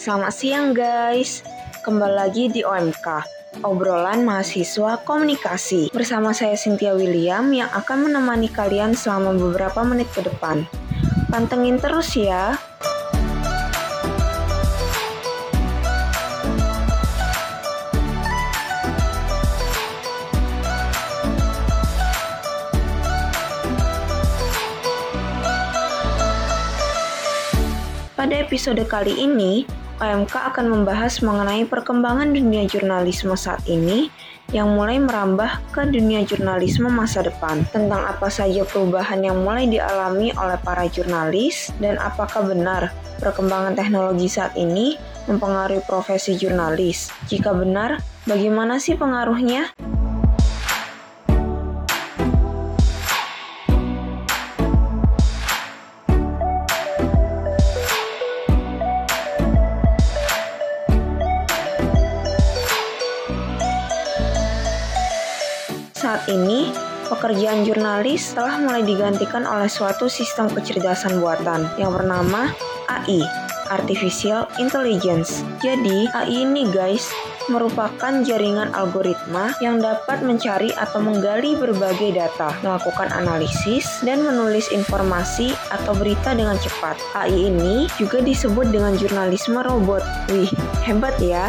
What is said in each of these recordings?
Selamat siang guys, kembali lagi di OMK, obrolan mahasiswa komunikasi. Bersama saya Cynthia William yang akan menemani kalian selama beberapa menit ke depan. Pantengin terus ya. Pada episode kali ini, OMK akan membahas mengenai perkembangan dunia jurnalisme saat ini yang mulai merambah ke dunia jurnalisme masa depan. Tentang apa saja perubahan yang mulai dialami oleh para jurnalis dan apakah benar perkembangan teknologi saat ini mempengaruhi profesi jurnalis. Jika benar, bagaimana sih pengaruhnya? Saat ini, pekerjaan jurnalis telah mulai digantikan oleh suatu sistem kecerdasan buatan yang bernama AI, Artificial Intelligence. Jadi, AI ini guys, merupakan jaringan algoritma yang dapat mencari atau menggali berbagai data, melakukan analisis, dan menulis informasi atau berita dengan cepat. AI ini juga disebut dengan jurnalisme robot. Wih, hebat ya!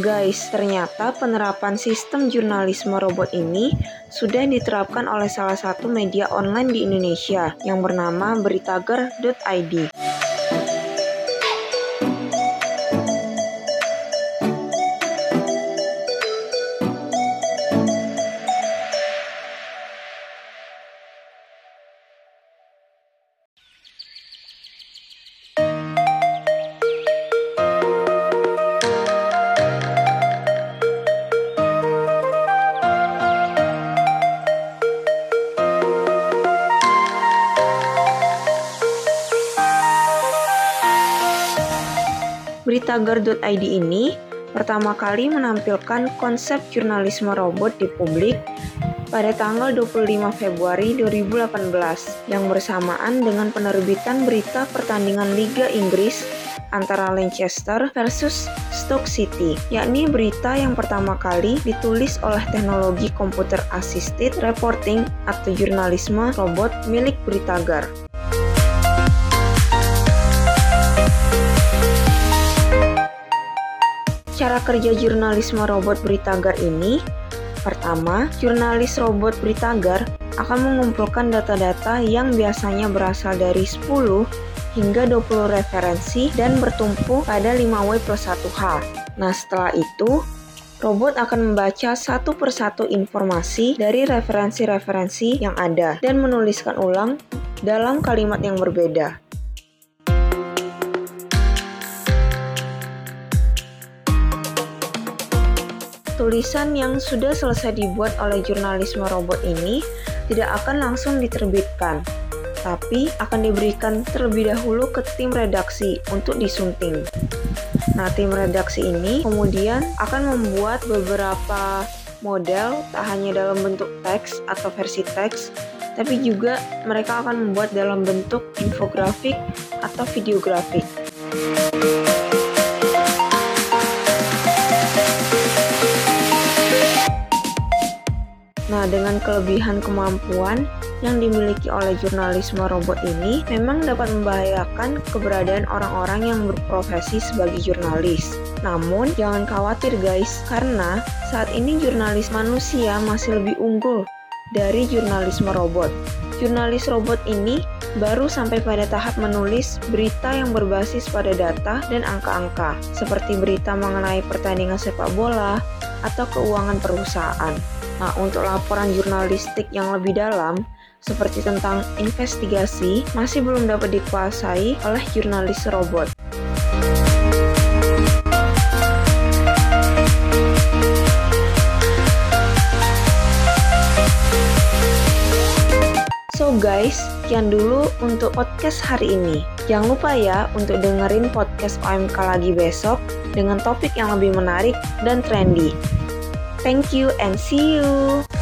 Guys, ternyata penerapan sistem jurnalisme robot ini sudah diterapkan oleh salah satu media online di Indonesia yang bernama beritager.id. Beritagar.id ini pertama kali menampilkan konsep jurnalisme robot di publik pada tanggal 25 Februari 2018 yang bersamaan dengan penerbitan berita pertandingan Liga Inggris antara Leicester versus Stoke City, yakni berita yang pertama kali ditulis oleh teknologi komputer assisted reporting atau jurnalisme robot milik Beritagar. Cara kerja jurnalisme robot Beritagar ini Pertama, jurnalis robot Beritagar akan mengumpulkan data-data yang biasanya berasal dari 10 hingga 20 referensi dan bertumpu pada 5W plus 1H. Nah, setelah itu, robot akan membaca satu persatu informasi dari referensi-referensi yang ada dan menuliskan ulang dalam kalimat yang berbeda. Tulisan yang sudah selesai dibuat oleh jurnalisme robot ini tidak akan langsung diterbitkan, tapi akan diberikan terlebih dahulu ke tim redaksi untuk disunting. Nah, tim redaksi ini kemudian akan membuat beberapa model tak hanya dalam bentuk teks atau versi teks, tapi juga mereka akan membuat dalam bentuk infografik atau videografik. Dengan kelebihan kemampuan yang dimiliki oleh jurnalisme robot ini memang dapat membahayakan keberadaan orang-orang yang berprofesi sebagai jurnalis. Namun, jangan khawatir guys, karena saat ini jurnalis manusia masih lebih unggul dari jurnalisme robot. Jurnalis robot ini baru sampai pada tahap menulis berita yang berbasis pada data dan angka-angka, seperti berita mengenai pertandingan sepak bola atau keuangan perusahaan. Nah, untuk laporan jurnalistik yang lebih dalam, seperti tentang investigasi, masih belum dapat dikuasai oleh jurnalis robot. So guys, sekian dulu untuk podcast hari ini. Jangan lupa ya untuk dengerin podcast OMK lagi besok dengan topik yang lebih menarik dan trendy. Thank you and see you.